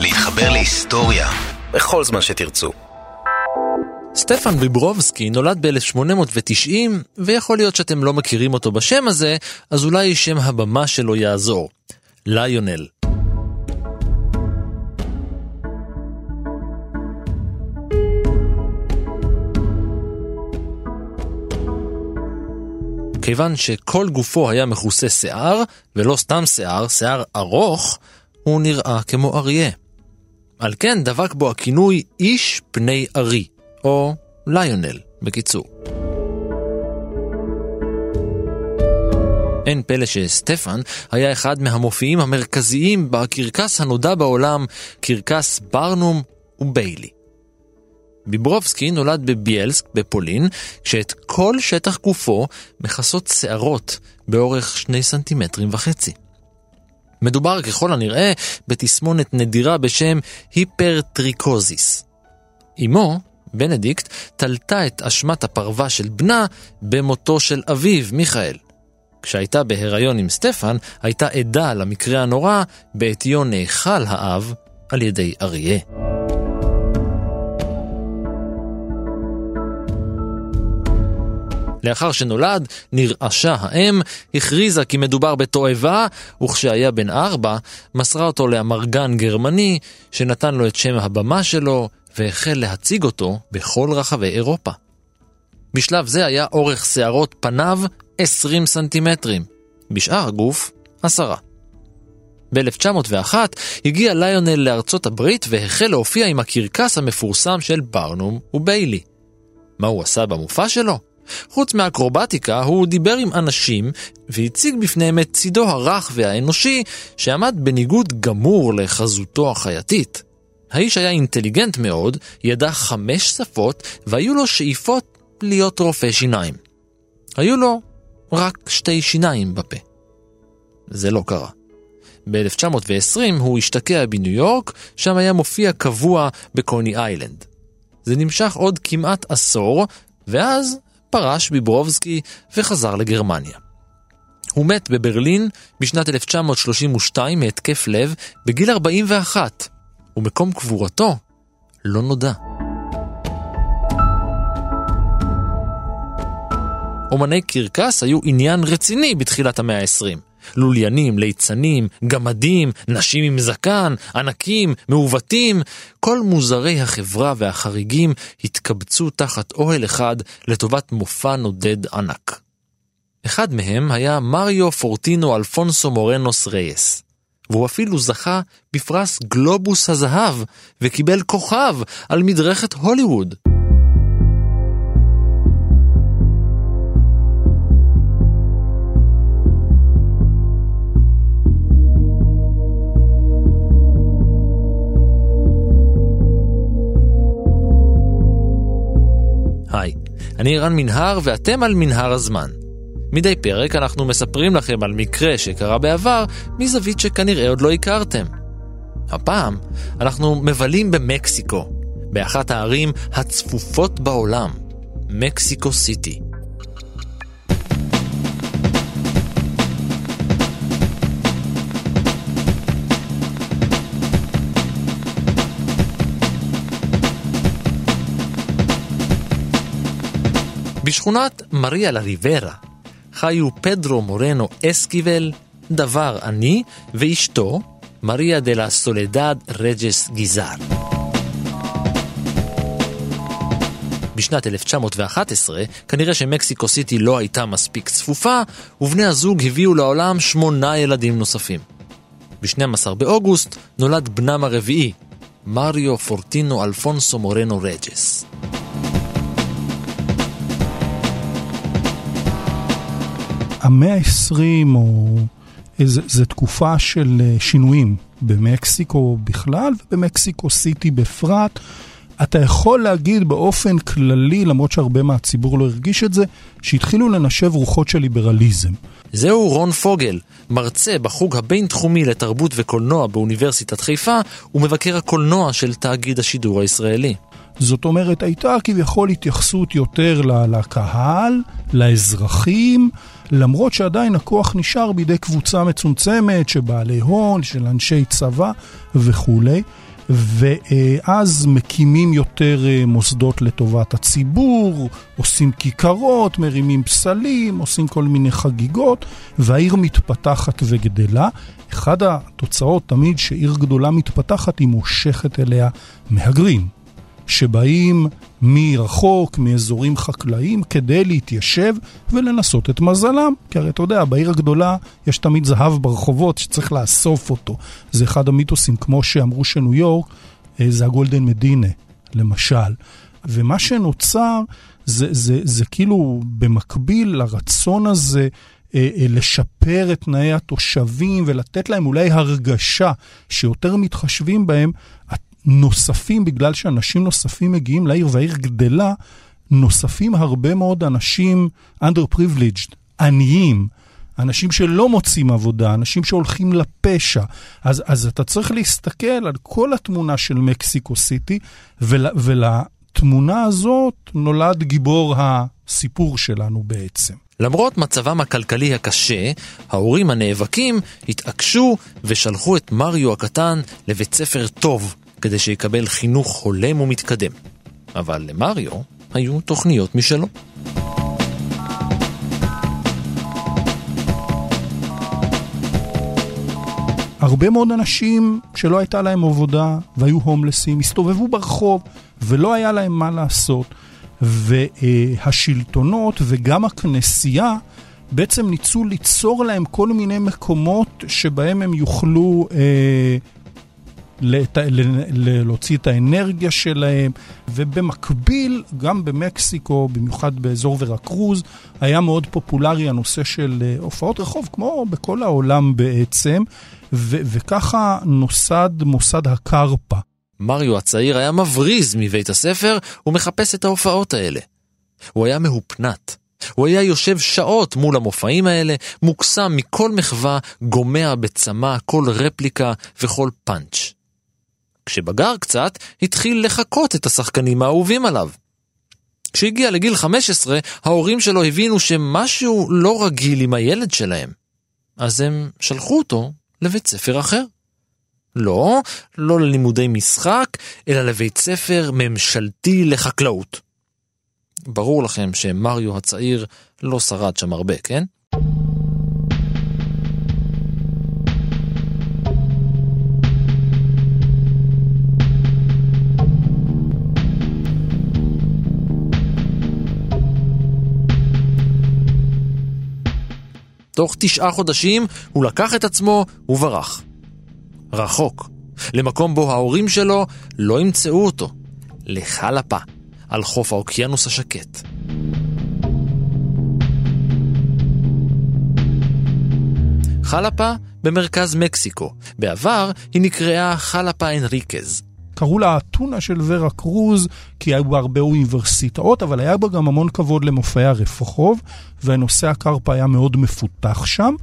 להתחבר להיסטוריה בכל זמן שתרצו. סטפן ויברובסקי נולד ב-1890, ויכול להיות שאתם לא מכירים אותו בשם הזה, אז אולי שם הבמה שלו יעזור. ליונל. כיוון שכל גופו היה מכוסה שיער, ולא סתם שיער, שיער ארוך, הוא נראה כמו אריה. על כן דבק בו הכינוי איש פני ארי, או ליונל, בקיצור. אין פלא שסטפן היה אחד מהמופיעים המרכזיים בקרקס הנודע בעולם, קרקס ברנום וביילי. ביברובסקי נולד בביאלסק בפולין, כשאת כל שטח גופו מכסות שערות באורך שני סנטימטרים וחצי. מדובר ככל הנראה בתסמונת נדירה בשם היפרטריקוזיס. אמו, בנדיקט, תלתה את אשמת הפרווה של בנה במותו של אביו, מיכאל. כשהייתה בהיריון עם סטפן, הייתה עדה למקרה הנורא בעטיו נאכל האב על ידי אריה. לאחר שנולד, נרעשה האם, הכריזה כי מדובר בתועבה, וכשהיה בן ארבע, מסרה אותו לאמרגן גרמני, שנתן לו את שם הבמה שלו, והחל להציג אותו בכל רחבי אירופה. בשלב זה היה אורך שערות פניו 20 סנטימטרים, בשאר הגוף, עשרה. ב-1901 הגיע ליונל לארצות הברית והחל להופיע עם הקרקס המפורסם של ברנום וביילי. מה הוא עשה במופע שלו? חוץ מאקרובטיקה, הוא דיבר עם אנשים והציג בפניהם את צידו הרך והאנושי, שעמד בניגוד גמור לחזותו החייתית. האיש היה אינטליגנט מאוד, ידע חמש שפות, והיו לו שאיפות להיות רופא שיניים. היו לו רק שתי שיניים בפה. זה לא קרה. ב-1920 הוא השתקע בניו יורק, שם היה מופיע קבוע בקוני איילנד. זה נמשך עוד כמעט עשור, ואז פרש ביברובסקי וחזר לגרמניה. הוא מת בברלין בשנת 1932 מהתקף לב בגיל 41, ומקום קבורתו לא נודע. אומני קרקס היו עניין רציני בתחילת המאה ה-20. לוליינים, ליצנים, גמדים, נשים עם זקן, ענקים, מעוותים, כל מוזרי החברה והחריגים התקבצו תחת אוהל אחד לטובת מופע נודד ענק. אחד מהם היה מריו פורטינו אלפונסו מורנוס רייס, והוא אפילו זכה בפרס גלובוס הזהב וקיבל כוכב על מדרכת הוליווד. אני רן מנהר ואתם על מנהר הזמן. מדי פרק אנחנו מספרים לכם על מקרה שקרה בעבר מזווית שכנראה עוד לא הכרתם. הפעם אנחנו מבלים במקסיקו, באחת הערים הצפופות בעולם, מקסיקו סיטי. בשכונת מריה לה ריברה חיו פדרו מורנו אסקיבל, דוור עני, ואשתו, מריה דה לה סולדד רייס גיזר. בשנת 1911, כנראה שמקסיקו סיטי לא הייתה מספיק צפופה, ובני הזוג הביאו לעולם שמונה ילדים נוספים. ב-12 באוגוסט נולד בנם הרביעי, מריו פורטינו אלפונסו מורנו רייס. המאה ה-20 או... זו תקופה של אה, שינויים במקסיקו בכלל ובמקסיקו סיטי בפרט. אתה יכול להגיד באופן כללי, למרות שהרבה מהציבור לא הרגיש את זה, שהתחילו לנשב רוחות של ליברליזם. זהו רון פוגל, מרצה בחוג הבינתחומי לתרבות וקולנוע באוניברסיטת חיפה ומבקר הקולנוע של תאגיד השידור הישראלי. זאת אומרת, הייתה כביכול התייחסות יותר לקהל, לאזרחים, למרות שעדיין הכוח נשאר בידי קבוצה מצומצמת של בעלי הון, של אנשי צבא וכולי. ואז מקימים יותר אה, מוסדות לטובת הציבור, עושים כיכרות, מרימים פסלים, עושים כל מיני חגיגות, והעיר מתפתחת וגדלה. אחת התוצאות תמיד שעיר גדולה מתפתחת, היא מושכת אליה מהגרים. שבאים מרחוק, מאזורים חקלאיים, כדי להתיישב ולנסות את מזלם. כי הרי אתה יודע, בעיר הגדולה יש תמיד זהב ברחובות שצריך לאסוף אותו. זה אחד המיתוסים, כמו שאמרו שניו יורק, אה, זה הגולדן מדינה, למשל. ומה שנוצר זה, זה, זה כאילו במקביל לרצון הזה אה, אה, לשפר את תנאי התושבים ולתת להם אולי הרגשה שיותר מתחשבים בהם, נוספים, בגלל שאנשים נוספים מגיעים לעיר והעיר גדלה, נוספים הרבה מאוד אנשים underprivileged, עניים. אנשים שלא מוצאים עבודה, אנשים שהולכים לפשע. אז, אז אתה צריך להסתכל על כל התמונה של מקסיקו סיטי, ול, ולתמונה הזאת נולד גיבור הסיפור שלנו בעצם. למרות מצבם הכלכלי הקשה, ההורים הנאבקים התעקשו ושלחו את מריו הקטן לבית ספר טוב כדי שיקבל חינוך הולם ומתקדם. אבל למריו היו תוכניות משלו. הרבה מאוד אנשים שלא הייתה להם עבודה והיו הומלסים, הסתובבו ברחוב ולא היה להם מה לעשות. והשלטונות וגם הכנסייה בעצם ניסו ליצור להם כל מיני מקומות שבהם הם יוכלו אה, לת... להוציא את האנרגיה שלהם, ובמקביל, גם במקסיקו, במיוחד באזור ורקרוז, היה מאוד פופולרי הנושא של אה, הופעות רחוב, כמו בכל העולם בעצם, ו... וככה נוסד מוסד הקרפה. מריו הצעיר היה מבריז מבית הספר ומחפש את ההופעות האלה. הוא היה מהופנט. הוא היה יושב שעות מול המופעים האלה, מוקסם מכל מחווה, גומע בצמא כל רפליקה וכל פאנץ'. כשבגר קצת, התחיל לחקות את השחקנים האהובים עליו. כשהגיע לגיל 15, ההורים שלו הבינו שמשהו לא רגיל עם הילד שלהם. אז הם שלחו אותו לבית ספר אחר. לא, לא ללימודי משחק, אלא לבית ספר ממשלתי לחקלאות. ברור לכם שמריו הצעיר לא שרד שם הרבה, כן? תוך תשעה חודשים הוא לקח את עצמו וברח. רחוק, למקום בו ההורים שלו לא ימצאו אותו, לחלפה, על חוף האוקיינוס השקט. חלפה במרכז מקסיקו. בעבר היא נקראה חלפה אנריקז. קראו לה אתונה של ורה קרוז, כי היו בה הרבה אוניברסיטאות, אבל היה בה גם המון כבוד למופעי הרחוב, ונושא הקרפה היה מאוד מפותח שם,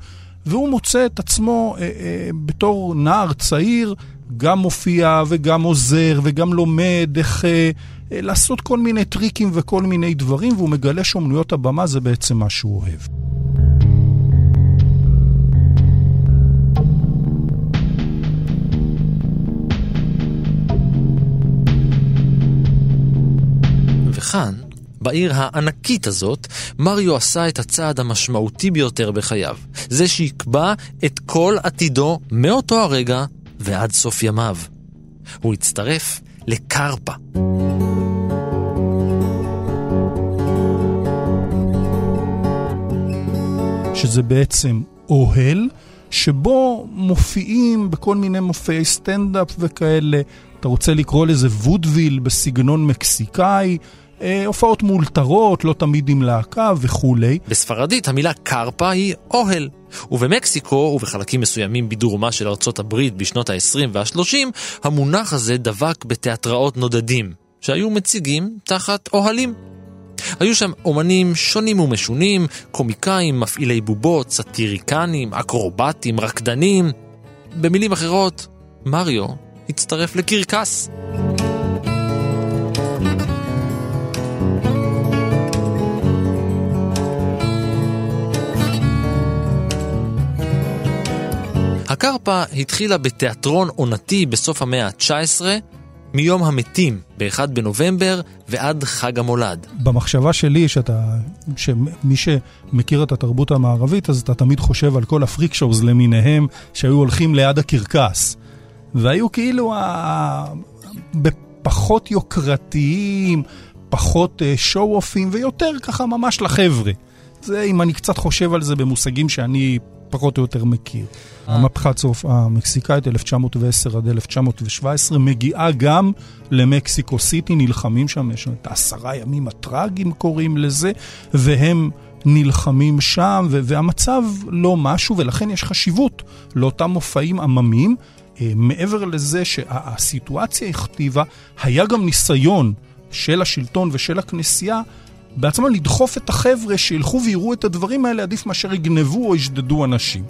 והוא מוצא את עצמו אה, אה, בתור נער צעיר, גם מופיע וגם עוזר וגם לומד איך אה, אה, לעשות כל מיני טריקים וכל מיני דברים, והוא מגלה שאומנויות הבמה זה בעצם מה שהוא אוהב. וכאן, בעיר הענקית הזאת, מריו עשה את הצעד המשמעותי ביותר בחייו. זה שיקבע את כל עתידו מאותו הרגע ועד סוף ימיו. הוא הצטרף לקרפה. שזה בעצם אוהל, שבו מופיעים בכל מיני מופעי סטנדאפ וכאלה. אתה רוצה לקרוא לזה וודוויל בסגנון מקסיקאי, אה, הופעות מאולתרות, לא תמיד עם להקה וכולי. בספרדית המילה קרפה היא אוהל. ובמקסיקו ובחלקים מסוימים בדרומה של ארצות הברית בשנות ה-20 וה-30, המונח הזה דבק בתיאטראות נודדים, שהיו מציגים תחת אוהלים. היו שם אומנים שונים ומשונים, קומיקאים, מפעילי בובות, סאטיריקנים, אקרובטים, רקדנים. במילים אחרות, מריו הצטרף לקרקס. הקרפה התחילה בתיאטרון עונתי בסוף המאה ה-19, מיום המתים ב-1 בנובמבר ועד חג המולד. במחשבה שלי, שאתה, שמי שמכיר את התרבות המערבית, אז אתה תמיד חושב על כל הפריק שואוז למיניהם שהיו הולכים ליד הקרקס. והיו כאילו ה... בפחות יוקרתיים, פחות שואו-אופים ויותר ככה ממש לחבר'ה. זה אם אני קצת חושב על זה במושגים שאני פחות או יותר מכיר. אה. המהפכת סוף המקסיקאית 1910 עד 1917 מגיעה גם למקסיקו סיטי, נלחמים שם, יש את העשרה ימים הטראגיים קוראים לזה, והם נלחמים שם, והמצב לא משהו, ולכן יש חשיבות לאותם מופעים עממיים. אה, מעבר לזה שהסיטואציה הכתיבה, היה גם ניסיון של השלטון ושל הכנסייה בעצמם לדחוף את החבר'ה שילכו ויראו את הדברים האלה, עדיף מאשר יגנבו או ישדדו אנשים.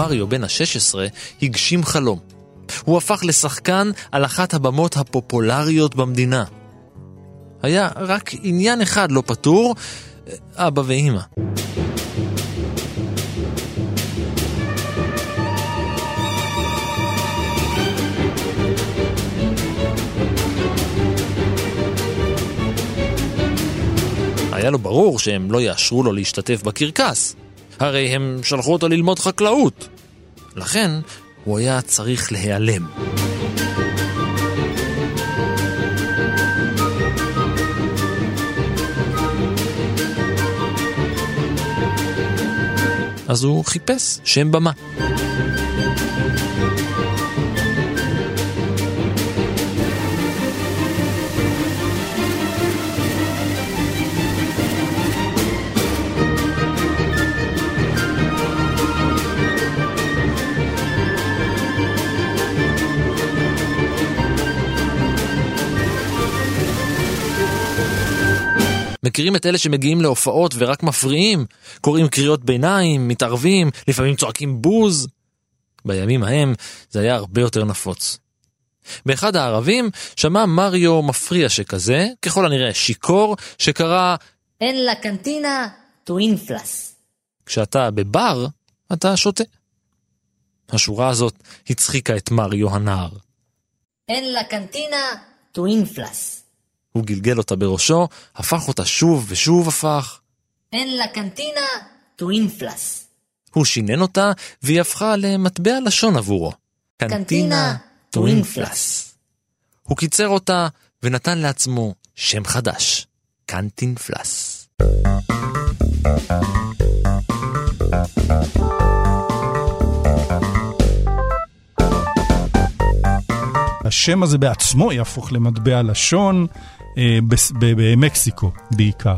מריו בן ה-16 הגשים חלום. הוא הפך לשחקן על אחת הבמות הפופולריות במדינה. היה רק עניין אחד לא פתור, אבא ואימא. היה לו ברור שהם לא יאשרו לו להשתתף בקרקס. הרי הם שלחו אותו ללמוד חקלאות. לכן, הוא היה צריך להיעלם. אז הוא חיפש שם במה. מכירים את אלה שמגיעים להופעות ורק מפריעים? קוראים קריאות ביניים, מתערבים, לפעמים צועקים בוז? בימים ההם זה היה הרבה יותר נפוץ. באחד הערבים שמע מריו מפריע שכזה, ככל הנראה שיכור, שקרא אין לה קנטינה טו אינפלס. כשאתה בבר, אתה שותה. השורה הזאת הצחיקה את מריו הנער. en la cantina tú inflas. הוא גלגל אותה בראשו, הפך אותה שוב ושוב הפך. en la cantina tú inflas. הוא שינן אותה, והיא הפכה למטבע לשון עבורו. cantina tú inflas. הוא קיצר אותה ונתן לעצמו שם חדש, קנטינפלס. השם הזה בעצמו יהפוך למטבע לשון, במקסיקו בעיקר.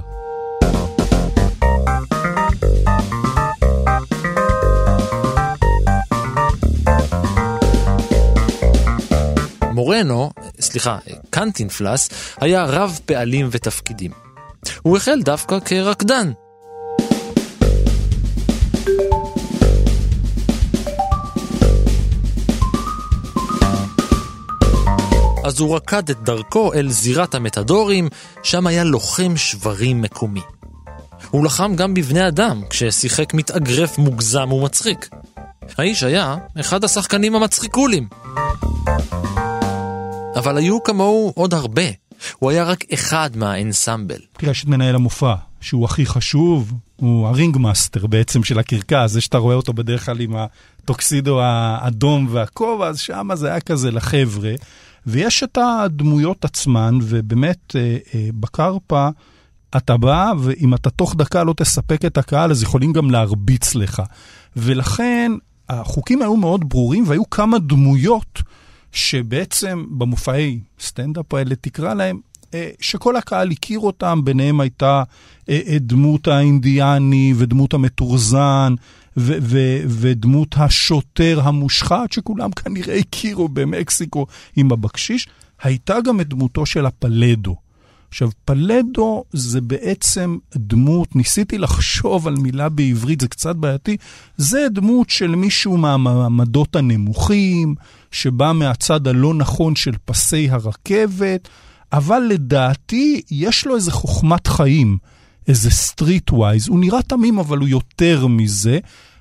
מורנו, סליחה, קנטינפלס, היה רב פעלים ותפקידים. הוא החל דווקא כרקדן. אז הוא רקד את דרכו אל זירת המטדורים, שם היה לוחם שוורים מקומי. הוא לחם גם בבני אדם, כששיחק מתאגרף מוגזם ומצחיק. האיש היה אחד השחקנים המצחיקולים. אבל היו כמוהו עוד הרבה. הוא היה רק אחד מהאנסמבל. יש את מנהל המופע, שהוא הכי חשוב, הוא ה ringmaster בעצם של הקרקס, זה שאתה רואה אותו בדרך כלל עם הטוקסידו האדום והכובע, אז שם זה היה כזה לחבר'ה. ויש את הדמויות עצמן, ובאמת אה, אה, בקרפה אתה בא, ואם אתה תוך דקה לא תספק את הקהל, אז יכולים גם להרביץ לך. ולכן החוקים היו מאוד ברורים, והיו כמה דמויות שבעצם במופעי סטנדאפ האלה, תקרא להם, שכל הקהל הכיר אותם, ביניהם הייתה דמות האינדיאני ודמות המתורזן, ודמות השוטר המושחת, שכולם כנראה הכירו במקסיקו עם הבקשיש, הייתה גם את דמותו של ה pelado. עכשיו, pelado זה בעצם דמות, ניסיתי לחשוב על מילה בעברית, זה קצת בעייתי, זה דמות של מישהו מהמעמדות הנמוכים, שבא מהצד הלא נכון של פסי הרכבת, אבל לדעתי יש לו איזה חוכמת חיים. איזה street wise, הוא נראה תמים אבל הוא יותר מזה,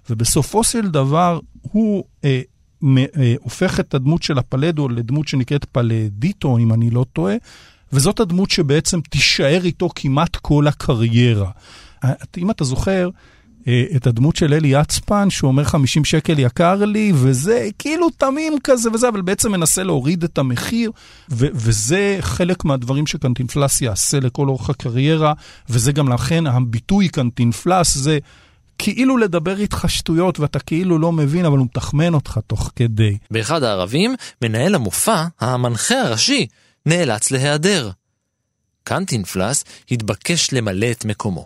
ובסופו של דבר הוא אה, מ, אה, הופך את הדמות של הפלדו לדמות שנקראת פלדיטו, אם אני לא טועה, וזאת הדמות שבעצם תישאר איתו כמעט כל הקריירה. אה, אם אתה זוכר, את הדמות של אלי יצפן, שהוא אומר 50 שקל יקר לי, וזה כאילו תמים כזה וזה, אבל בעצם מנסה להוריד את המחיר, ו- וזה חלק מהדברים שקנטינפלס יעשה לכל אורך הקריירה, וזה גם לכן הביטוי קנטינפלס זה כאילו לדבר איתך שטויות ואתה כאילו לא מבין, אבל הוא מתחמן אותך תוך כדי. באחד הערבים, מנהל המופע, המנחה הראשי, נאלץ להיעדר. קנטינפלס התבקש למלא את מקומו.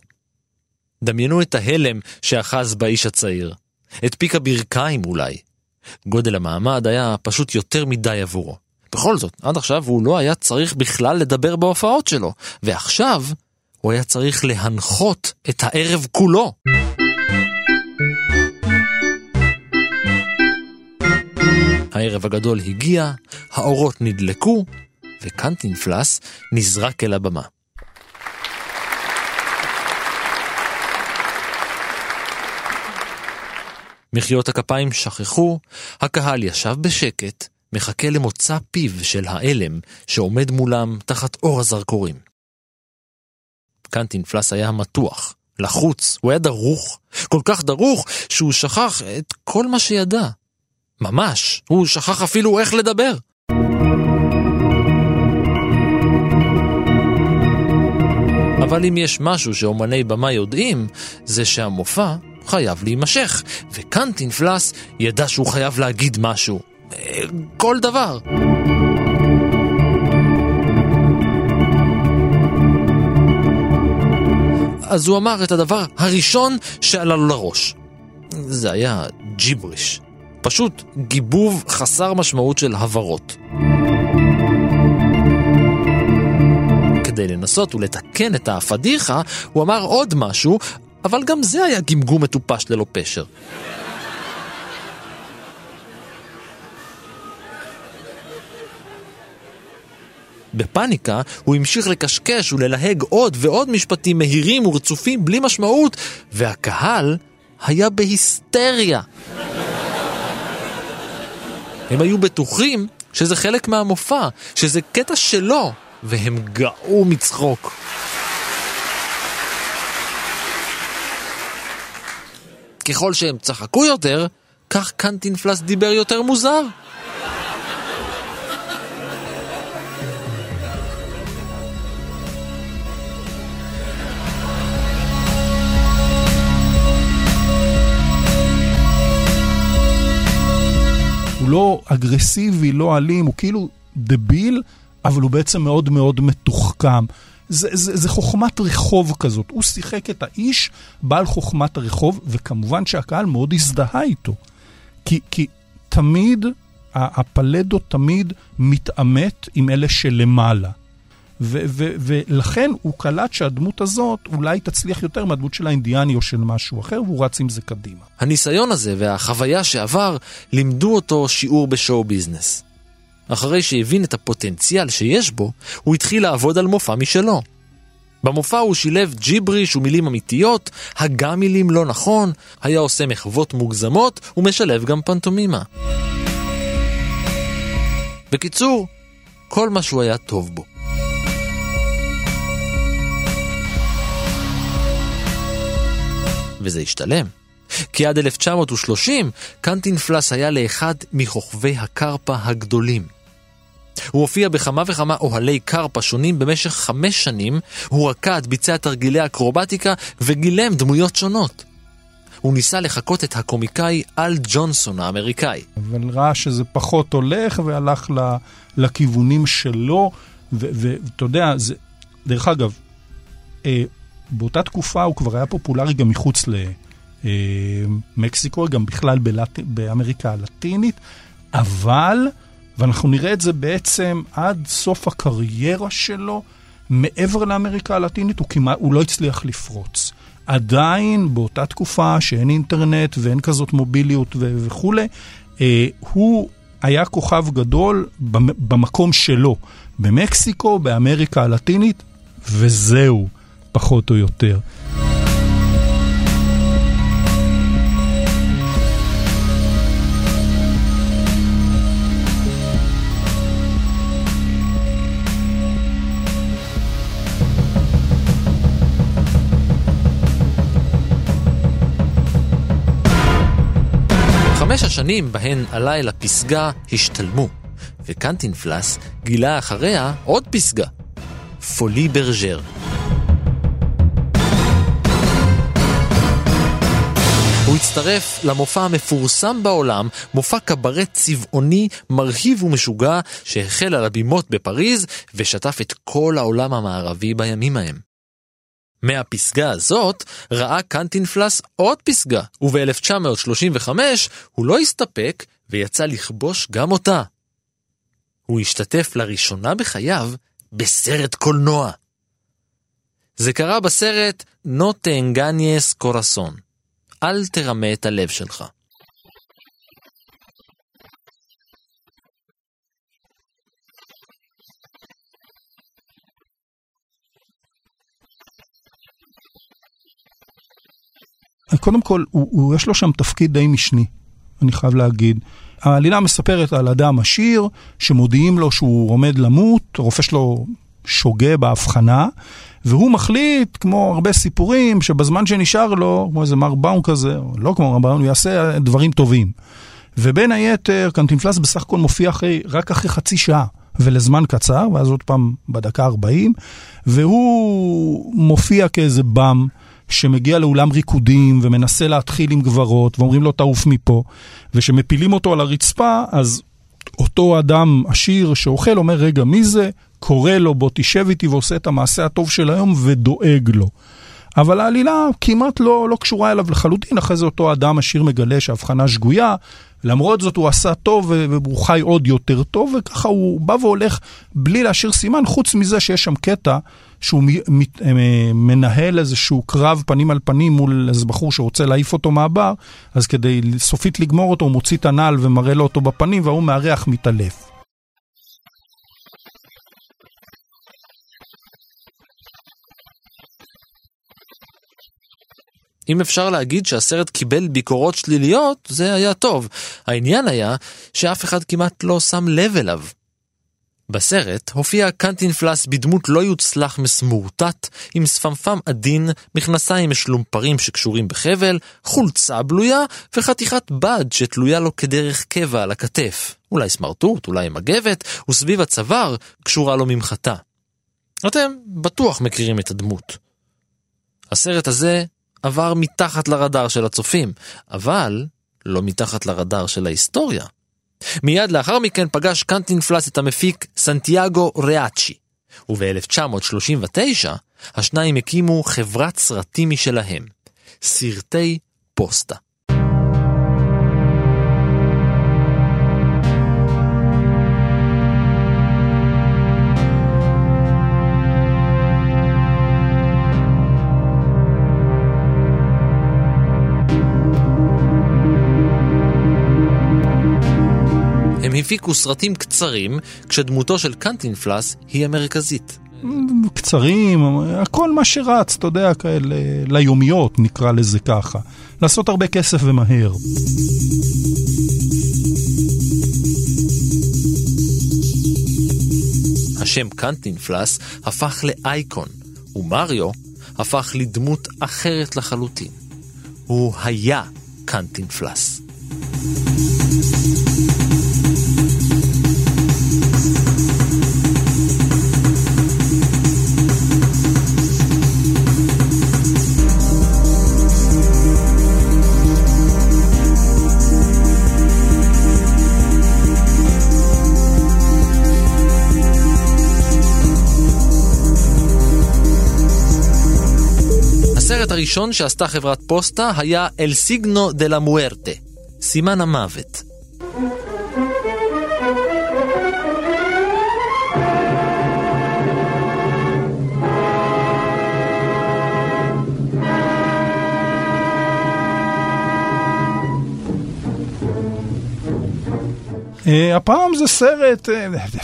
דמיינו את ההלם שאחז באיש הצעיר. את פיק הברכיים אולי. גודל המעמד היה פשוט יותר מדי עבורו. בכל זאת, עד עכשיו הוא לא היה צריך בכלל לדבר בהופעות שלו, ועכשיו הוא היה צריך להנחות את הערב כולו. הערב הגדול הגיע, האורות נדלקו, וקנטינפלס נזרק אל הבמה. מחיאות הכפיים שכחו, הקהל ישב בשקט, מחכה למוצא פיו של האלם שעומד מולם תחת אור הזרקורים. קנטינפלס היה מתוח, לחוץ, הוא היה דרוך, כל כך דרוך שהוא שכח את כל מה שידע. ממש, הוא שכח אפילו איך לדבר. אבל אם יש משהו שאומני במה יודעים, זה שהמופע חייב להימשך, וקנטינפלס ידע שהוא חייב להגיד משהו. אה, כל דבר. אז הוא אמר את הדבר הראשון שעלה לו לראש. זה היה ג'יבריש. פשוט גיבוב חסר משמעות של הברות. כדי לנסות ולתקן את הפדיחה, הוא אמר עוד משהו, אבל גם זה היה גמגום מטופש ללא פשר. בפאניקה הוא המשיך לקשקש וללהג עוד ועוד משפטים מהירים ורצופים בלי משמעות, והקהל היה בהיסטריה. הם היו בטוחים שזה חלק מהמופע, שזה קטע שלו, והם גאו מצחוק. ככל שהם צחקו יותר, כך קנטינפלס דיבר יותר מוזר. הוא לא אגרסיבי, לא אלים, הוא כאילו דביל, אבל הוא בעצם מאוד מאוד מתוחכם. זה, זה, זה חוכמת רחוב כזאת. הוא שיחק את האיש בעל חוכמת הרחוב, וכמובן שהקהל מאוד הזדהה איתו. כי, כי תמיד, הפלדו תמיד מתעמת עם אלה שלמעלה. ו- ו- ולכן הוא קלט שהדמות הזאת אולי תצליח יותר מהדמות של האינדיאני או של משהו אחר, והוא רץ עם זה קדימה. הניסיון הזה והחוויה שעבר לימדו אותו שיעור בשואו ביזנס. אחרי שהבין את הפוטנציאל שיש בו, הוא התחיל לעבוד על מופע משלו. במופע הוא שילב ג'יבריש ומילים אמיתיות, הגה מילים לא נכון, היה עושה מחוות מוגזמות ומשלב גם פנטומימה. בקיצור, כל מה שהוא היה טוב בו. וזה השתלם. כי עד 1930 קנטינפלס היה לאחד מכוכבי הקרפה הגדולים. הוא הופיע בכמה וכמה אוהלי קרפה שונים במשך חמש שנים, הוא רקד, ביצע תרגילי אקרובטיקה וגילם דמויות שונות. הוא ניסה לחקות את הקומיקאי אל ג'ונסון האמריקאי. אבל ראה שזה פחות הולך והלך לכיוונים שלו, ואתה יודע, זה, דרך אגב, אה, באותה תקופה הוא כבר היה פופולרי גם מחוץ למקסיקו, גם בכלל בלט... באמריקה הלטינית, אבל, ואנחנו נראה את זה בעצם עד סוף הקריירה שלו, מעבר לאמריקה הלטינית הוא כמעט, הוא לא הצליח לפרוץ. עדיין באותה תקופה שאין אינטרנט ואין כזאת מוביליות ו- וכולי, אה, הוא היה כוכב גדול במקום שלו, במקסיקו, באמריקה הלטינית, וזהו. פחות או יותר. חמש השנים בהן עלה אל הפסגה השתלמו, וקנטינפלס גילה אחריה עוד פסגה, פולי ברג'ר. הוא הצטרף למופע המפורסם בעולם, מופע קברט צבעוני, מרהיב ומשוגע, שהחל על הבימות בפריז, ושטף את כל העולם המערבי בימים ההם. מהפסגה הזאת ראה קנטינפלס עוד פסגה, וב-1935 הוא לא הסתפק ויצא לכבוש גם אותה. הוא השתתף לראשונה בחייו בסרט קולנוע. זה קרה בסרט "נו תאנגניאס קורסון". אל תרמה את הלב שלך. קודם כל, הוא, הוא, יש לו שם תפקיד די משני, אני חייב להגיד. העלילה מספרת על אדם עשיר, שמודיעים לו שהוא עומד למות, הרופא שלו שוגה בהבחנה, והוא מחליט, כמו הרבה סיפורים, שבזמן שנשאר לו, כמו איזה מר באום כזה, או לא כמו מר באום, הוא יעשה דברים טובים. ובין היתר, קנטינפלס בסך הכל מופיע אחרי, רק אחרי חצי שעה. ולזמן קצר, ואז עוד פעם בדקה 40, והוא מופיע כאיזה באם שמגיע לאולם ריקודים ומנסה להתחיל עם גברות, ואומרים לו תעוף מפה, וכשמפילים אותו על הרצפה, אז אותו אדם עשיר שאוכל אומר, רגע, מי זה? קורא לו, בוא תשב איתי ועושה את המעשה הטוב של היום ודואג לו. אבל העלילה כמעט לא, לא קשורה אליו לחלוטין, אחרי זה אותו אדם עשיר מגלה שההבחנה שגויה, למרות זאת הוא עשה טוב והוא חי עוד יותר טוב, וככה הוא בא והולך בלי להשאיר סימן, חוץ מזה שיש שם קטע שהוא אה, מנהל איזשהו קרב פנים על פנים מול איזה בחור שרוצה להעיף אותו מהבר, אז כדי סופית לגמור אותו הוא מוציא את הנעל ומראה לו אותו בפנים, וההוא מארח מתעלף. אם אפשר להגיד שהסרט קיבל ביקורות שליליות, זה היה טוב. העניין היה שאף אחד כמעט לא שם לב אליו. בסרט הופיע קנטינפלס בדמות לא יוצלח מסמורטט, עם שפמפם עדין, מכנסיים משלומפרים שקשורים בחבל, חולצה בלויה וחתיכת בד שתלויה לו כדרך קבע על הכתף. אולי סמרטוט, אולי מגבת, וסביב הצוואר קשורה לו ממחטה. אתם בטוח מכירים את הדמות. הסרט הזה עבר מתחת לרדאר של הצופים, אבל לא מתחת לרדאר של ההיסטוריה. מיד לאחר מכן פגש קנטינפלס את המפיק סנטיאגו ריאצ'י, וב-1939 השניים הקימו חברת סרטים משלהם, סרטי פוסטה. הפיקו סרטים קצרים, כשדמותו של קנטינפלס היא המרכזית. קצרים, הכל מה שרץ, אתה יודע, כאלה, ליומיות נקרא לזה ככה. לעשות הרבה כסף ומהר. השם קנטינפלס הפך לאייקון, ומריו הפך לדמות אחרת לחלוטין. הוא היה קנטינפלס. הסרט הראשון שעשתה חברת פוסטה היה אל סיגנו דה לה מוארטה, סימן המוות. Uh, הפעם זה סרט,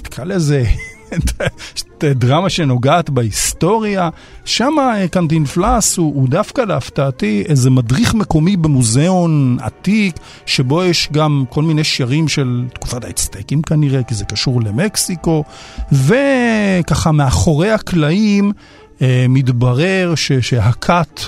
תקרא לזה דרמה שנוגעת בהיסטוריה. שם אה, קנטינפלס הוא, הוא דווקא להפתעתי איזה מדריך מקומי במוזיאון עתיק, שבו יש גם כל מיני שרים של תקופת האצטקים כנראה, כי זה קשור למקסיקו, וככה מאחורי הקלעים אה, מתברר ש, שהכת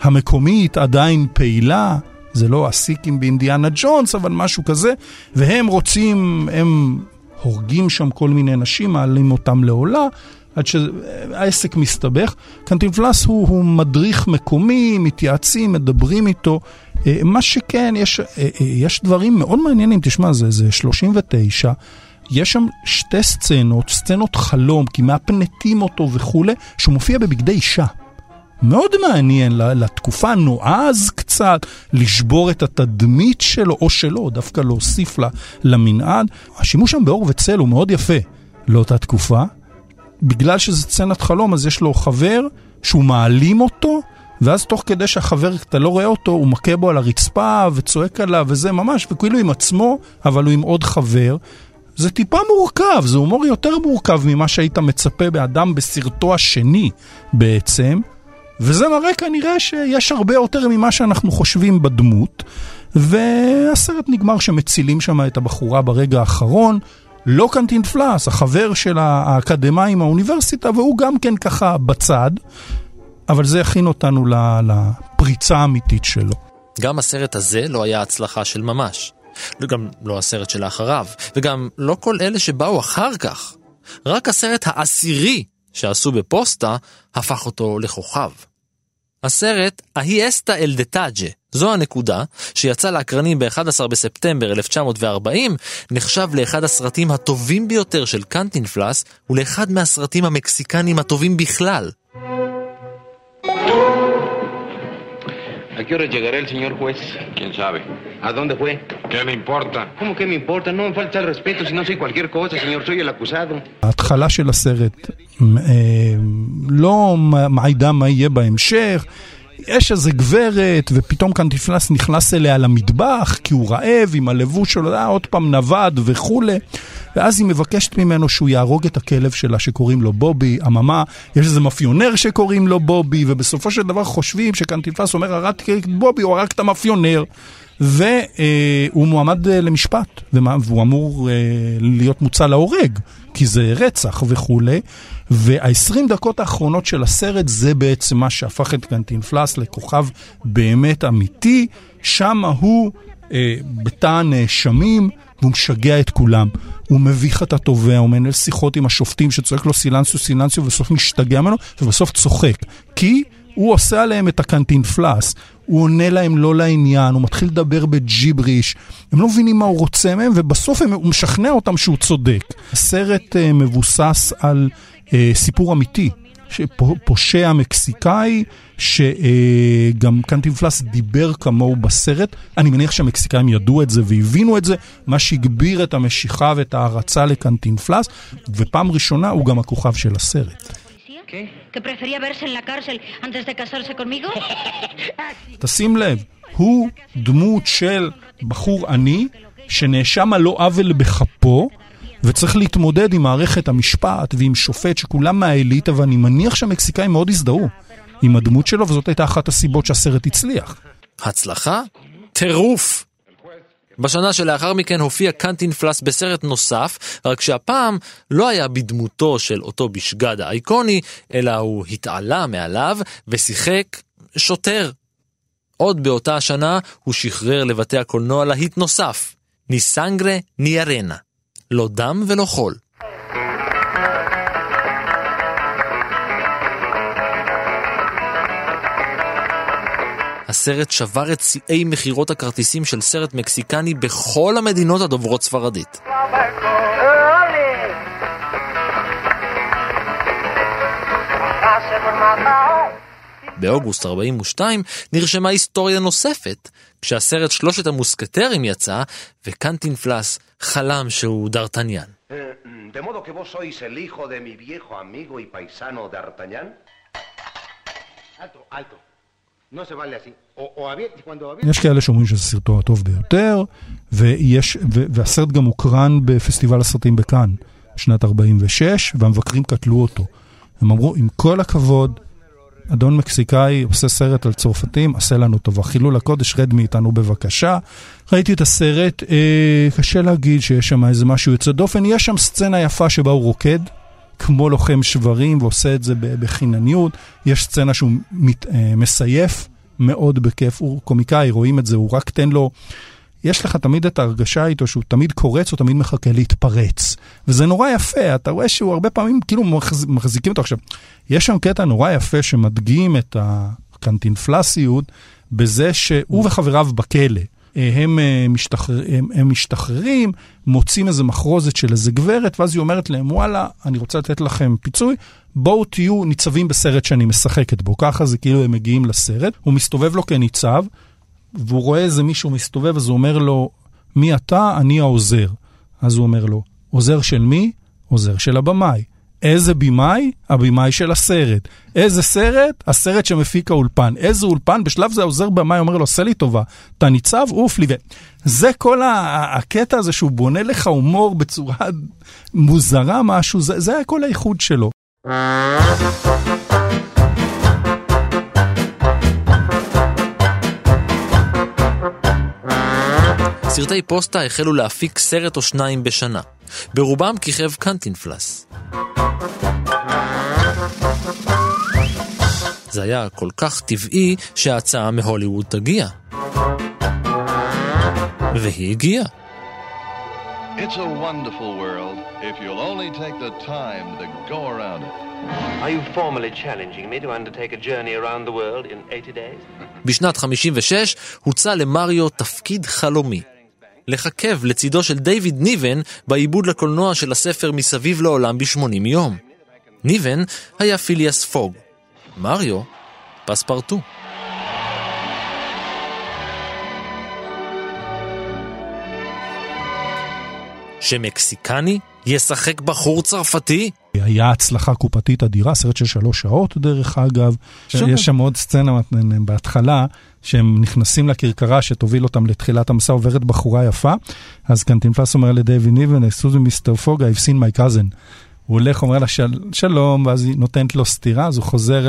המקומית עדיין פעילה. זה לא הסיקים באינדיאנה ג'ונס, אבל משהו כזה, והם רוצים, הם הורגים שם כל מיני נשים, מעלים אותם לעולה, עד שהעסק מסתבך. קנטינפלס הוא, הוא מדריך מקומי, מתייעצים, מדברים איתו. אה, מה שכן, יש, אה, אה, יש דברים מאוד מעניינים, תשמע, זה, זה 39. יש שם שתי סצנות, סצנות חלום, כי מאפנטים אותו וכולי, שהוא מופיע בבגדי אישה. מאוד מעניין לתקופה הנועז קצת, לשבור את התדמית שלו, או שלא, דווקא להוסיף לה, למנעד. השימוש שם באור וצל הוא מאוד יפה לאותה תקופה. בגלל שזה סצנת חלום, אז יש לו חבר שהוא מעלים אותו, ואז תוך כדי שהחבר, אתה לא רואה אותו, הוא מכה בו על הרצפה וצועק עליו וזה ממש, וכאילו עם עצמו, אבל הוא עם עוד חבר. זה טיפה מורכב, זה הומור יותר מורכב ממה שהיית מצפה באדם בסרטו השני בעצם. וזה מראה כנראה שיש הרבה יותר ממה שאנחנו חושבים בדמות. והסרט נגמר שמצילים שם את הבחורה ברגע האחרון. לא קנטין פלאס, החבר של האקדמאים מהאוניברסיטה, והוא גם כן ככה בצד, אבל זה הכין אותנו לפריצה האמיתית שלו. גם הסרט הזה לא היה הצלחה של ממש. גם לא הסרט שלאחריו, וגם לא כל אלה שבאו אחר כך. רק הסרט העשירי שעשו בפוסטה הפך אותו לכוכב. הסרט "ההיאסטה אל דטאג'ה", זו הנקודה, שיצא לאקרנים ב-11 בספטמבר 1940, נחשב לאחד הסרטים הטובים ביותר של קנטינפלס, ולאחד מהסרטים המקסיקנים הטובים בכלל. ¿A qué hora llegará el señor juez? ¿Quién sabe? ¿A dónde fue? ¿Qué le importa? ¿Cómo que me importa? No me falta el respeto si no soy cualquier cosa, señor. Soy el acusado. ההתחלה של הסרט לא מעידה מה יהיה בהמשך. יש איזה גברת, ופתאום קנטיפלס נכנס אליה למטבח, כי הוא רעב עם הלבוש שלו, אה, עוד פעם נווד וכולי. ואז היא מבקשת ממנו שהוא יהרוג את הכלב שלה שקוראים לו בובי, אממה, יש איזה מאפיונר שקוראים לו בובי, ובסופו של דבר חושבים שקנטיפלס אומר, הרגתי את בובי, הוא הרג את המאפיונר. והוא מועמד אה, למשפט, והוא אמור אה, להיות מוצא להורג, כי זה רצח וכולי. וה-20 דקות האחרונות של הסרט זה בעצם מה שהפך את קנטינפלס לכוכב באמת אמיתי. שם הוא אה, בתא הנאשמים. והוא משגע את כולם. הוא מביך את התובע, הוא מנהל שיחות עם השופטים שצועק לו סילנסיו סילנסיו ובסוף משתגע ממנו ובסוף צוחק. כי הוא עושה עליהם את הקנטינפלס, הוא עונה להם לא לעניין, הוא מתחיל לדבר בג'יבריש, הם לא מבינים מה הוא רוצה מהם, ובסוף הם, הוא משכנע אותם שהוא צודק. הסרט uh, מבוסס על uh, סיפור אמיתי, פושע מקסיקאי, שגם קנטינפלס דיבר כמוהו בסרט. אני מניח שהמקסיקאים ידעו את זה והבינו את זה, מה שהגביר את המשיכה ואת ההערצה לקנטינפלס, ופעם ראשונה הוא גם הכוכב של הסרט. ¿Qué? ¿Que prefería verse en la cárcel antes de casarse conmigo? תשים לב, הוא דמות של בחור עני שנאשם על לא עוול בכפו וצריך להתמודד עם מערכת המשפט ועם שופט שכולם מהאליטה ואני מניח שהמקסיקאים מאוד הזדהו עם הדמות שלו וזאת הייתה אחת הסיבות שהסרט הצליח. הצלחה? טירוף! בשנה שלאחר מכן הופיע קנטינפלס בסרט נוסף, רק שהפעם לא היה בדמותו של אותו בשגד האייקוני, אלא הוא התעלה מעליו ושיחק שוטר. עוד באותה השנה הוא שחרר לבתי הקולנוע להיט נוסף, ניסנגרה ניארנה. לא דם ולא חול. הסרט שבר את שיאי מכירות הכרטיסים של סרט מקסיקני בכל המדינות הדוברות ספרדית. באוגוסט 42 נרשמה היסטוריה נוספת, כשהסרט שלושת המוסקטרים יצא, וקנטינפלס חלם שהוא דרטניאן. De modo que vos sois el hijo de mi viejo amigo y paisano D'Artagnan. Alto, alto. No se vale así. O, o había, cuando había... יש כאלה שאומרים שזה סרטו הטוב ביותר, ויש, ו, והסרט גם הוקרן בפסטיבל הסרטים בכאן. שנת 46, והמבקרים קטלו אותו. הם אמרו, עם כל הכבוד, אדון מקסיקאי עושה סרט על צרפתים, עשה לנו טובה. חילול הקודש, רד מאיתנו בבקשה. ראיתי את הסרט, אה, קשה להגיד שיש שם איזה משהו יוצא דופן. יש שם סצנה יפה שבה הוא רוקד, כמו לוחם שברים, ועושה את זה בחינניות. יש סצנה שהוא מת, אה, מסייף מאוד בכיף, הוא קומיקאי, רואים את זה, הוא רק תן לו... יש לך תמיד את ההרגשה איתו שהוא תמיד קורץ, הוא תמיד מחכה להתפרץ. וזה נורא יפה, אתה רואה שהוא הרבה פעמים כאילו מחז... מחזיקים אותו. עכשיו, יש שם קטע נורא יפה שמדגים את הקנטינפלסיות בזה שהוא וחבריו בכלא. הם, אה, משתחרר, הם, הם משתחררים, מוצאים איזה מחרוזת של איזה גברת, ואז היא אומרת להם, וואלה, אני רוצה לתת לכם פיצוי, בואו תהיו ניצבים בסרט שאני משחקת בו. ככה זה כאילו הם מגיעים לסרט, הוא מסתובב לו כניצב, והוא רואה איזה מישהו מסתובב, אז הוא אומר לו, מי אתה? אני העוזר. אז הוא אומר לו, עוזר של מי? עוזר של הבמאי. איזה במאי? הבמאי של הסרט. איזה סרט? הסרט שמפיק האולפן. איזה אולפן? בשלב זה העוזר במאי אומר לו, עשה לי טובה, אתה ניצב, עוף לי. זה כל הקטע הזה שהוא בונה לך הומור בצורה מוזרה משהו, זה, זה היה כל האיחוד שלו. סרטי פוסטה החלו להפיק סרט או שניים בשנה. ברובם כיכב קנטינפלס. זה היה כל כך טבעי שההצעה מהוליווד תגיע. והיא הגיעה. It's a wonderful world if you'll only take the time to go around it. Are you formally challenging me to undertake a journey around the world in 80 days? בשנת 56 הוצע למריו תפקיד חלומי. לככב לצידו של דיוויד ניבן בעיבוד לקולנוע של הספר מסביב לעולם ב-80 יום. ניבן היה פיליאס פוג. מריו, פספרטו. שמקסיקני ישחק בחור צרפתי? היה הצלחה קופתית אדירה, סרט של שלוש שעות דרך אגב. שמה. יש שם עוד סצנה בהתחלה, שהם נכנסים לכרכרה שתוביל אותם לתחילת המסע, עוברת בחורה יפה. אז קנטינפלס אומר לדייווי ניבן, סוזי מיסטר פוג, I've seen my cousin. הוא הולך, אומר לה של, שלום, ואז היא נותנת לו סטירה, אז הוא חוזר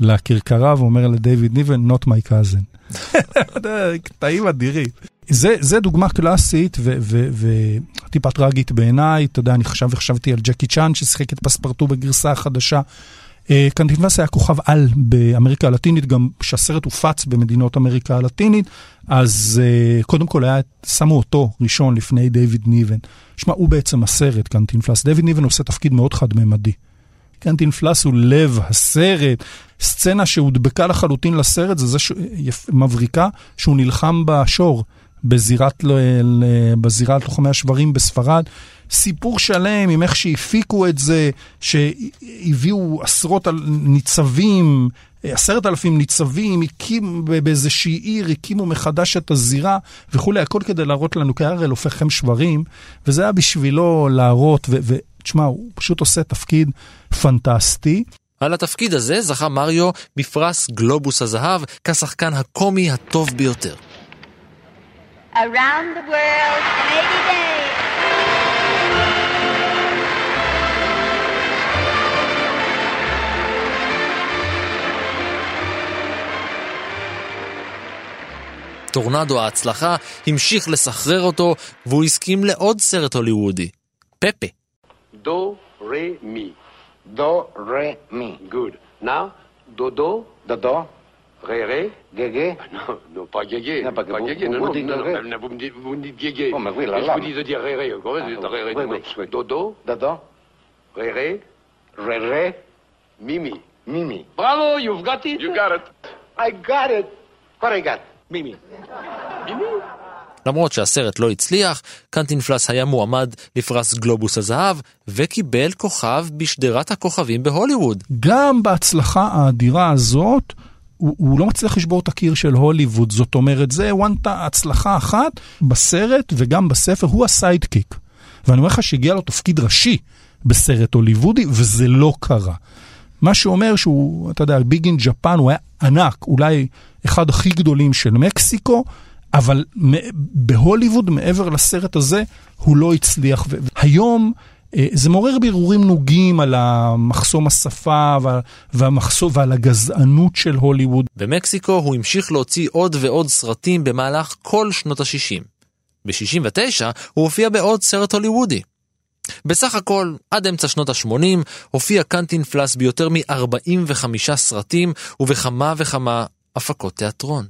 לכרכרה ואומר לדייוויד ניבן, not my cousin. קטעים אדירים. זה, זה דוגמה קלאסית וטיפה טראגית בעיניי, אתה יודע, אני חשב וחשבתי על ג'קי צ'אן ששיחק את פספרטו בגרסה החדשה. קנטינבס היה כוכב על באמריקה הלטינית, גם כשהסרט הופץ במדינות אמריקה הלטינית, אז קודם כל היה, שמו אותו ראשון לפני דיוויד ניבן. שמע, הוא בעצם הסרט, קנטינפלס. דיוויד ניבן עושה תפקיד מאוד חד-ממדי. קנטינפלס הוא לב הסרט, סצנה שהודבקה לחלוטין לסרט, זה זה ש... מבריקה, שהוא נלחם בשור. בזירת, בזירת לוחמי השברים בספרד. סיפור שלם עם איך שהפיקו את זה, שהביאו עשרות ניצבים, עשרת אלפים ניצבים, הקימו באיזושהי עיר, הקימו מחדש את הזירה וכולי, הכל כדי להראות לנו כי הראל הופך שברים, וזה היה בשבילו להראות, ותשמע, הוא פשוט עושה תפקיד פנטסטי. על התפקיד הזה זכה מריו בפרס גלובוס הזהב כשחקן הקומי הטוב ביותר. Around the world in 80 days. טורנדו ההצלחה המשיך לסחרר אותו, והוא הסכים לעוד סרט הוליוודי, פפה. דו, רה, מי. דו, רה, מי. גוד. נאו, דו, דו. דו, דו. Réré Guégué Non, non, pas Guégué. Non, pas, pas Guégué. Non, non, non, non, vous me dites, vous me dites Guégué. Oh, mais oui, là, là. Je vous dis de dire Réré. Quoi, ah, Réré, oui, oui. Dodo Dodo Réré Réré Mimi. Mimi. Bravo, you've got it. You got it. I got it. What I got? Mimi. Mimi? למרות שהסרט לא הצליח, קנטינפלס היה מועמד לפרס גלובוס הזהב, וקיבל כוכב בשדרת הכוכבים בהוליווד. גם בהצלחה האדירה הזאת, הוא, הוא לא מצליח לשבור את הקיר של הוליווד, זאת אומרת, זה one hit הצלחה אחת בסרט וגם בספר, הוא ה sidekick. ואני אומר לך שהגיע לו תפקיד ראשי בסרט הוליוודי, וזה לא קרה. מה שאומר שהוא, אתה יודע, big in Japan, הוא היה ענק, אולי אחד הכי גדולים של מקסיקו, אבל בהוליווד, מעבר לסרט הזה, הוא לא הצליח. והיום אה, זה מעורר בהרהורים נוגים על המחסום השפה וה, והמחסום, ועל הגזענות של הוליווד. במקסיקו הוא המשיך להוציא עוד ועוד סרטים במהלך כל שנות ה-60. ב-69 הוא הופיע בעוד סרט הוליוודי. בסך הכל, עד אמצע שנות ה-80, הופיע קנטינפלס ביותר מ-45 סרטים ובכמה וכמה הפקות תיאטרון.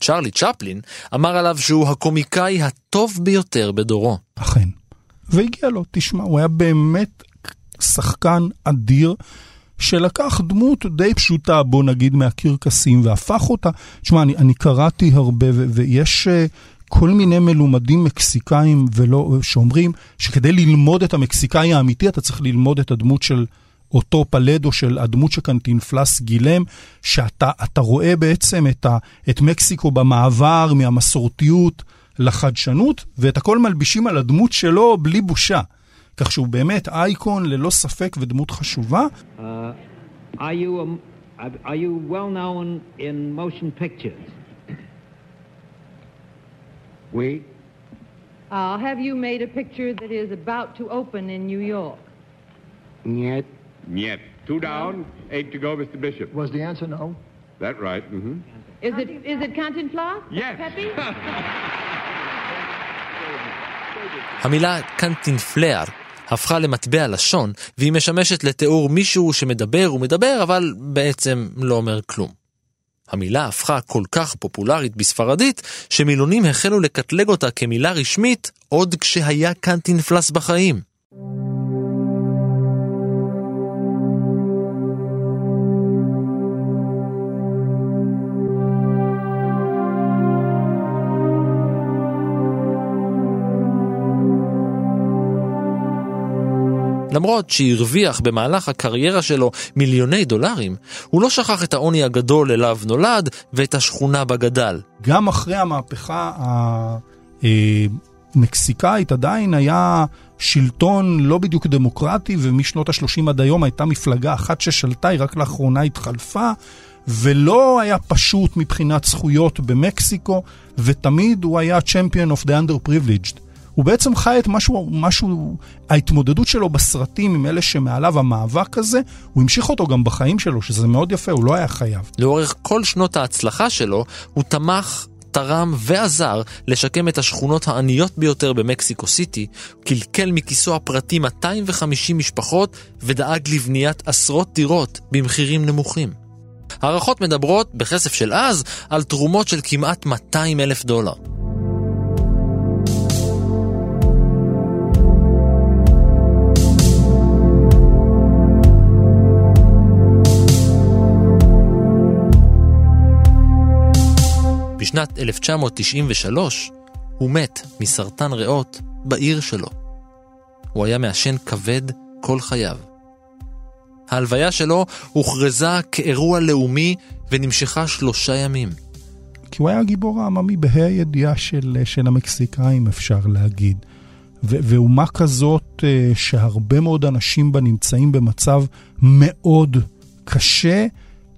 צ'רלי צ'פלין אמר עליו שהוא הקומיקאי הטוב ביותר בדורו. אכן. והגיע לו, תשמע, הוא היה באמת שחקן אדיר. שלקח דמות די פשוטה, בוא נגיד, מהקרקסים, והפך אותה, תשמע, אני, אני קראתי הרבה, ו- ויש uh, כל מיני מלומדים מקסיקאים ולא, שאומרים שכדי ללמוד את המקסיקאי האמיתי, אתה צריך ללמוד את הדמות של אותו פלדו, של הדמות שקנטינפלס גילם, שאתה רואה בעצם את, ה, את מקסיקו במעבר מהמסורתיות לחדשנות, ואת הכל מלבישים על הדמות שלו בלי בושה. כך שהוא באמת אייקון ללא ספק ודמות חשובה. Uh, are you, um, are you well known in motion pictures? Oui. Uh, have you made a picture that is about to open in New York? Niet. Niet. Two down, eight to go, Mr. Bishop. Was the answer no? That right. Mm-hmm. Is it is it Cantinflas? Yes. Pepe? המילה קנטינפלר הפכה למטבע לשון, והיא משמשת לתיאור מישהו שמדבר ומדבר, אבל בעצם לא אומר כלום. המילה הפכה כל כך פופולרית בספרדית, שמילונים החלו לקטלג אותה כמילה רשמית עוד כשהיה קנטינפלס בחיים. למרות שהרוויח במהלך הקריירה שלו מיליוני דולרים, הוא לא שכח את העוני הגדול אליו נולד ואת השכונה בה גדל. גם אחרי המהפכה המקסיקאית עדיין היה שלטון לא בדיוק דמוקרטי, ומשנות ה-30 עד היום הייתה מפלגה אחת ששלטה, היא רק לאחרונה התחלפה. ולא היה פשוט מבחינת זכויות במקסיקו, ותמיד הוא היה Champion of the Underprivileged. הוא בעצם חי את משהו, משהו, ההתמודדות שלו בסרטים עם אלה שמעליו, המאבק הזה, הוא המשיך אותו גם בחיים שלו, שזה מאוד יפה, הוא לא היה חייב. לאורך כל שנות ההצלחה שלו, הוא תמך תרם ועזר לשקם את השכונות העניות ביותר במקסיקו סיטי, קלקל מכיסו הפרטי 250 משפחות ודאג לבניית עשרות דירות במחירים נמוכים. הערכות מדברות, בכסף של אז, על תרומות של כמעט 200 אלף דולר. בשנת 1993 הוא מת מסרטן ריאות בעיר שלו. הוא היה מעשן כבד כל חייו. ההלוויה שלו הוכרזה כאירוע לאומי ונמשכה שלושה ימים. כי הוא היה הגיבור העממי בה"א הידיעה של, של המקסיקאים, אפשר להגיד. ו- ואומה כזאת אה, שהרבה מאוד אנשים בה נמצאים במצב מאוד קשה,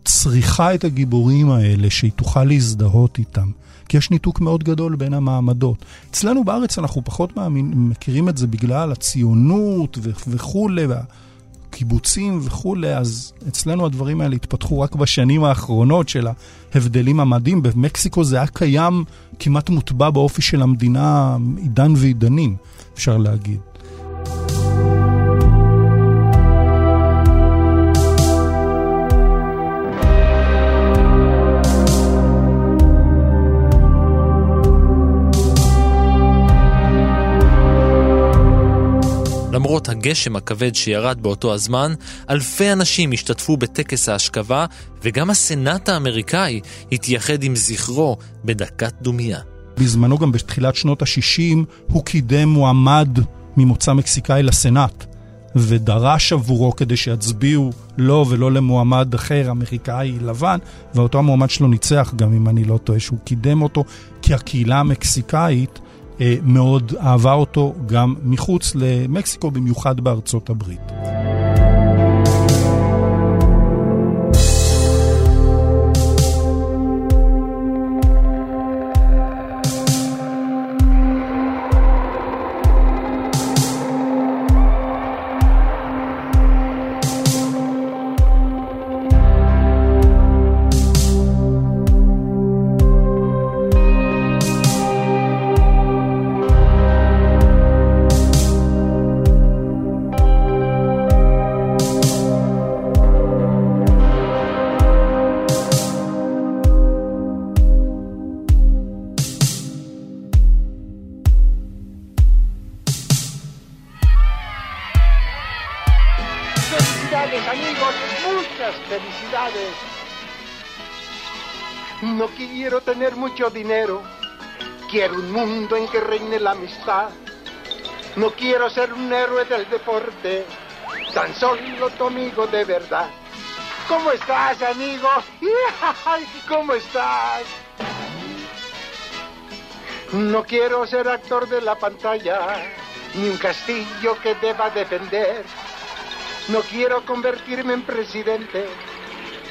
צריכה את הגיבורים האלה, שהיא תוכל להזדהות איתם. כי יש ניתוק מאוד גדול בין המעמדות. אצלנו בארץ אנחנו פחות מאמין, מכירים את זה בגלל הציונות ו- וכולי, והקיבוצים וכולי, אז אצלנו הדברים האלה התפתחו רק בשנים האחרונות של ההבדלים המדהים. במקסיקו זה היה קיים כמעט מוטבע באופי של המדינה עידן ועידנים, אפשר להגיד. למרות הגשם הכבד שירד באותו הזמן, אלפי אנשים השתתפו בטקס ההשכבה, וגם הסנאט האמריקאי התייחד עם זכרו בדקת דומייה. בזמנו, גם בתחילת שנות ה-60, הוא קידם מועמד ממוצא מקסיקאי לסנאט, ודרש עבורו כדי שיצביעו לו ולא למועמד אחר, אמריקאי לבן, ואותו המועמד שלו ניצח, גם אם אני לא טועה, שהוא קידם אותו, כי הקהילה המקסיקאית מאוד אהבה אותו גם מחוץ למקסיקו, במיוחד בארצות הברית. En que reine la amistad. No quiero ser un héroe del deporte. Tan solo tu amigo de verdad. ¿Cómo estás, amigo? ¿Cómo estás? No quiero ser actor de la pantalla, ni un castillo que deba defender. No quiero convertirme en presidente,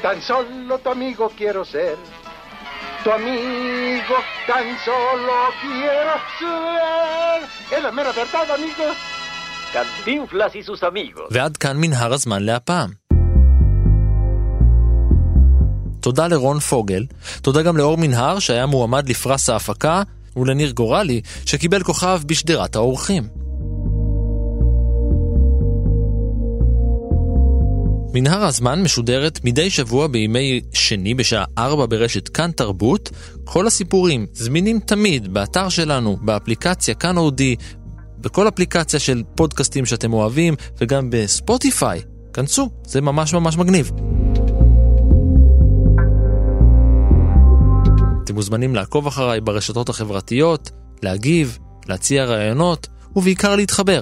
tan solo tu amigo quiero ser. Tu amigo, tan solo quiero ser. Es la mera verdad, amigos. קנטינפלס y sus amigos. ועד כאן מנהר הזמן להפעם. תודה לרון פוגל, תודה גם לאור מנהר שהיה מועמד לפרס ההפקה, ולניר גורלי שקיבל כוכב בשדרת האורחים. מנהר הזמן משודרת מדי שבוע בימי שני בשעה 4 ברשת כאן תרבות. כל הסיפורים זמינים תמיד באתר שלנו, באפליקציה כאן אודי, בכל אפליקציה של פודקאסטים שאתם אוהבים, וגם בספוטיפיי. כנסו, זה ממש ממש מגניב. אתם מוזמנים לעקוב אחריי ברשתות החברתיות, להגיב, להציע רעיונות, ובעיקר להתחבר.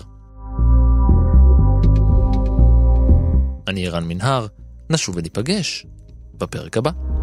אני ערן מנהר, נשוב וניפגש בפרק הבא.